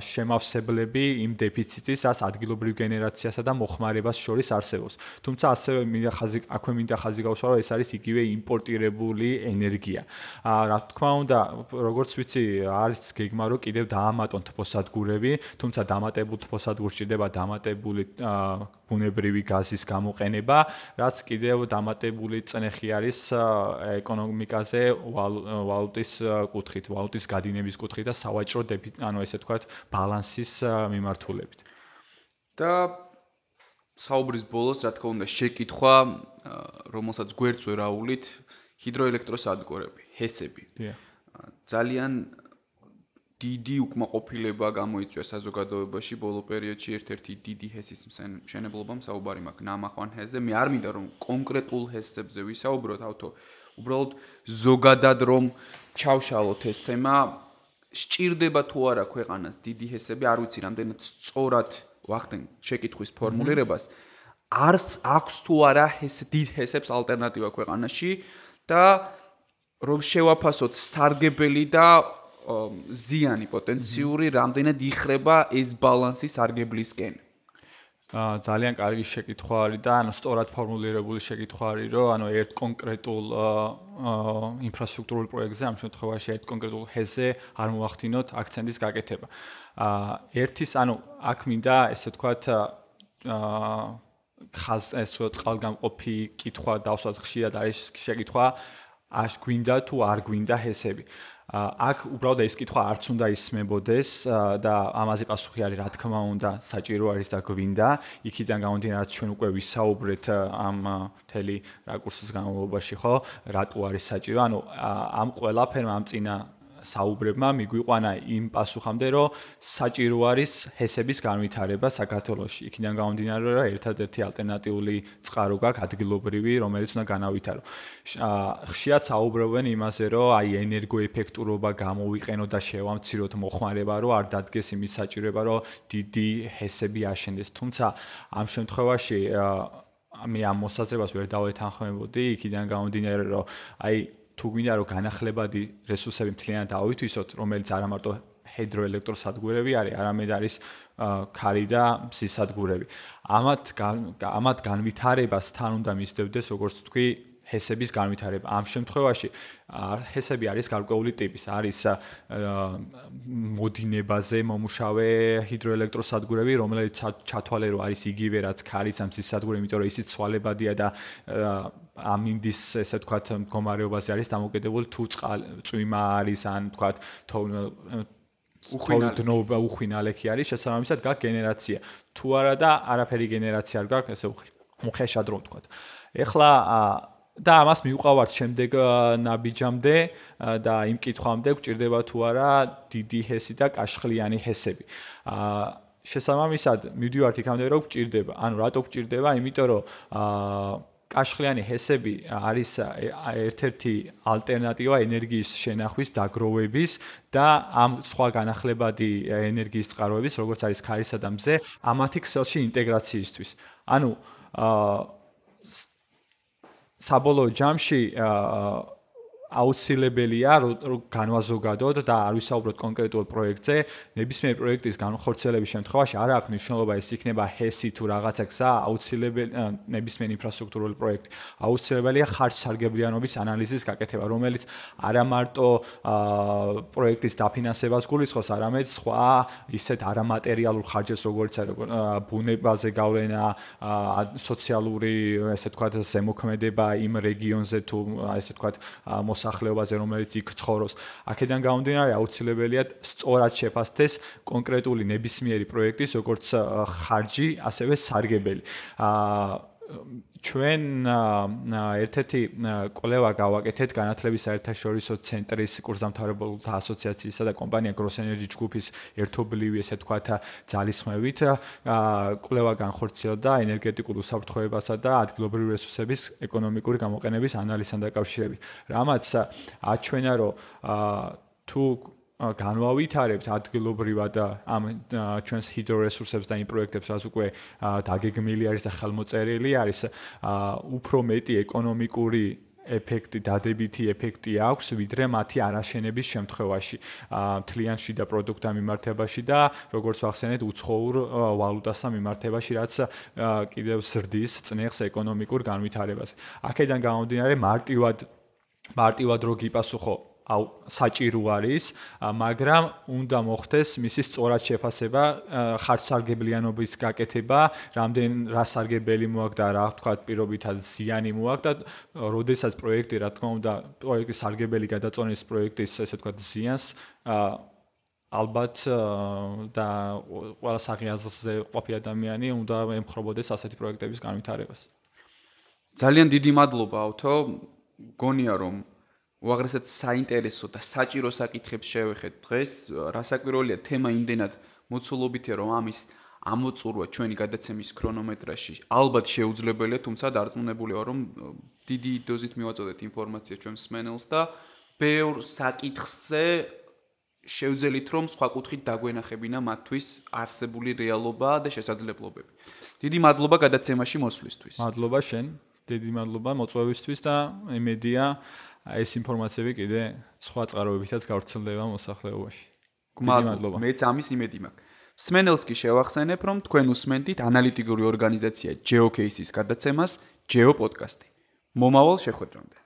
შემავსებლები იმ დეფიციტის, ას ადგილობრივ გენერაციასა და მოხმარებას შორის არსებობს. თუმცა ასევე მინდა ხაზი აქვე მინდა ხაზი გავსვა, რომ ეს არის იგივე იმპორტირებული ენერგია. აა რა თქმა უნდა, როგორც ვიცი, არის გეგმა, რომ კიდევ დაამატონ თბოსადგურები, თუმცა დამატებულ თბოსადგურს ჭირდება დამატებული ბუნებრივი გაზის გამოყენება, რაც კიდევ დამატებული წნეხი არის ეკონომიკაზე ვალუტის კუთხით, ვალუტის გადინების კუთხით და სავაჭრო ანუ ესე ვთქვათ ბალანსის მიმართულებით. და საუბრის ბოლოს, რა თქმა უნდა, შეკითხვა, რომელსაც გვერდს ვერ აულით, ჰიდროელექტროსადგურები, ჰესები. დიახ. ძალიან დიდი უკმაყოფილება გამოიწვია საზოგადოებაში ბოლო პერიოდში ერთ-ერთი დიდი ჰესის მშენებლობამ საუბარი მაქვს ნამახვან ჰესზე. მე არ მინდა რომ კონკრეტულ ჰესებზე ვისაუბროთ, ავთო უბრალოდ ზოგადად რომ ჩავშალოთ ეს თემა, სჭირდება თუ არა ქვეყანას დიდი ჰესები, არ ვიცი რამდენად სწორად ვახდენ შეკითხვის ფორმულირებას. არს აქვს თუ არა ჰეს დიდ ჰესებს ალტერნატივა ქვეყანაში და რომ შევაფასოთ სარგებელი და ზიანი პოტენციური რამდენად იხრება ეს ბალანსი სარგებლისკენ. აა ძალიან კარგი შეკითხვა არის და ანუ სწორად ფორმულირებული შეკითხვა არის, რომ ანუ ერთ კონკრეტულ ინფრასტრუქტურულ პროექტზე ამ შემთხვევაში ერთ კონკრეტულ ჰესზე არ მოახდინოთ აქცენტის გაკეთება. აა ერთის ანუ აქ მინდა ესე ვთქვათ აა ხაზ ეს წყალგამყოფი კითხვა დავსვათ ხშირად არის შეკითხვა აშ გვინდა თუ არ გვინდა ჰესები. აქ უბრალოდ ეს კითხვა არც უნდა ისმებოდეს და ამაზე პასუხი არის რა თქმა უნდა საჭირო არის და გვინდა. იქიდან გამომდინარე ჩვენ უკვე ვისაუბრეთ ამ მთელი რაკურსის განმავლობაში ხო? რატო არის საჭირო? ანუ ამ ყველაფერმა ამ წინა საუბრებმა მიგვიყვანა იმ პასუხამდე, რომ საჭირო არის ჰესების განვითარება საქართველოში. იქიდან გამომდინარე, რომ ერთადერთი ალტერნატიული წყარო გაქვს ადგილობრივი, რომელიც უნდა განავითარო. ხშირად საუბრობენ იმაზე, რომ აი ენერგოეფექტურობა გამოვიყენო და შევამციროთ მოხმარება, რომ არ დადგეს იმის საჭიროება, რომ დიდი ჰესები აშენდეს. თუმცა ამ შემთხვევაში მე ამ მოსაზრებას ვერ დავეთანხმებოდი, იქიდან გამომდინარე, რომ აი თუ გვინდა რომ განახლებადი რესურსები მთლიანად დავითვისოთ, რომელიც არა მარტო ჰიდროელექტროსადგურები არის, არამედ არის ქარი და მზის სადგურები. ამათ ამათ განვითარებას თან უნდა მისდევდეს, როგორც თქვი, ჰესების განვითარება. ამ შემთხვევაში ჰესები არის გარკვეული ტიპის, არის მოდინებაზე მომუშავე ჰიდროელექტროსადგურები, რომელიც ჩათვალე რო არის იგივე რაც ქარის ამ მზის სადგური, იმიტომ რომ ისიც ცვალებადია და ამინდის ესე ვთქვათ მდგომარეობაზე არის დამოკიდებული თუ წვიმა არის ან ვთქვათ უხვინალობა უხვინალექი. არის შესაბამისად გაკ გენერაცია. თუ არა და არაფერი გენერაცია არ გაქვს ესე უხეშად რო ვთქვა ეხლა და ამას მიუყავართ შემდეგ ნაბიჯამდე და იმ კითხვამდე გვჭირდება თუ არა დიდი ჰესი და კაშხლიანი ჰესები. აა შესაბამისად მივდივართ იქამდე რომ გვჭირდება. ანუ რატო გვჭირდება? იმიტომ რომ აა კაშხლიანი ჰესები არის ერთ-ერთი ალტერნატივა ენერგიის შენახვის დაგროვების და ამ სხვა განახლებადი ენერგიის წყაროების, როგორც არის ქარისა და მზე, ამათი ქსელში ინტეგრაციისთვის. ანუ აა საბოლოო ჯამში აუცილებელია რომ განვაზოგადოთ და არ ვისაუბროთ კონკრეტულ პროექტზე, ნებისმიერ პროექტის განხორციელების შემთხვევაში არ აქვს მნიშვნელობა ის იქნება ჰესი თუ რაღაცა გზა, აუცილებელი ნებისმიერ ინფრასტრუქტურული პროექტი. აუცილებელია ხარჯ-სარგებლიანობის ანალიზის გაკეთება, რომელიც არა მარტო პროექტის დაფინანსებას გულისხმობს, არამედ სხვა ისეთ არამატერიალურ ხარჯებს, როგორც არის ბუნებაზე გავლენა, სოციალური, ესე ვთქვათ, ზემოქმედება იმ რეგიონზე თუ ესე მოს მოსახლეობაზე, რომელიც იქ ცხოვრობს. აქედან გამომდინარე, აუცილებელია სწორად შეფასდეს კონკრეტული ნებისმიერი პროექტის როგორც ხარჯი, ასევე სარგებელი. აა ჩვენ ერთ-ერთი კვლევა გავაკეთეთ განათლების საერთაშორისო ცენტრის კურსდამთავრებულთა ასოციაციისა და კომპანია Gross Energy ჯგუფის ერთობლივი ესე თქვათ ძალისხმევით კვლევა განხორციელდა ენერგეტიკულ უსაფრთხოებასა და ადგილობრივი რესურსების ეკონომიკური გამოყენების ანალიზთან დაკავშირებით. რამაც აჩვენა რომ თუ განვავითარებთ ადგილობრივად ამ ჩვენს ჰიდრორესურსებს და იმ პროექტებს, რაც უკვე დაგეგმილი არის და ხელმოწერილი არის, უფრო მეტი ეკონომიკური ეფექტი, დადებითი ეფექტი აქვს, ვიდრე მათი არაშენების შემთხვევაში, თლიანში და პროდუქტთან მიმართებაში და როგორც ვახსენეთ, უცხოურ ვალუტასთან მიმართებაში, რაც კიდევ ზრდის წნეხს ეკონომიკურ განვითარებას. აქედან გამომდინარე, მარტივად მარტივად რო გიპასუხო აუ საჭირო არის, მაგრამ უნდა მოხდეს მისი სწორად შეფასება, ხარჯსარგებლიანობის გაკეთება, რამდენ რა სარგებელი მოაქვს და რა თქვა პირობითად ზიანი მოაქვს და როდესაც პროექტი რა თქმა უნდა პროექტის სარგებელი გადაწონის პროექტის ესე თქვა ზიანს ალბათ და ყველა საღიაზრზე ყოფი ადამიანი უნდა ემხრობოდეს ასეთი პროექტების განვითარებას. ძალიან დიდი მადლობა ავთო. გონია რომ უაღრესად საინტერესო და საჭირო საკითხებს შევეხეთ დღეს. რასაკვირველია თემა იმდენად მოცულობითია, რომ ამის ამოწურვა ჩვენი გადაცემის ქრონომეტრაჟში ალბათ შეუძლებელია, თუმცა დარწმუნებული ვარ, რომ დიდი დოზით მივაწოდეთ ინფორმაცია ჩვენ სმენელს და ბევრ საკითხზე შევძელით, რომ სხვა კუთხით დაგვენახებინა მათთვის არსებული რეალობა და შესაძლებლობები. დიდი მადლობა გადაცემაში მოსვლისთვის. მადლობა შენ. დიდი მადლობა მოწვევისთვის და იმედია აი ეს ინფორმაციები კიდე სხვა წყაროებითაც გავრცელდება მოსახლეობაში. მადლობა. მეც ამის იმედი მაქვს. სმენელსკი შევახსენებ, რომ თქვენ უსმენთ ანალიტიკური ორგანიზაცია GeoCase-ის გადაცემას GeoPodcast-ი. მომავალ შეხვედრამდე.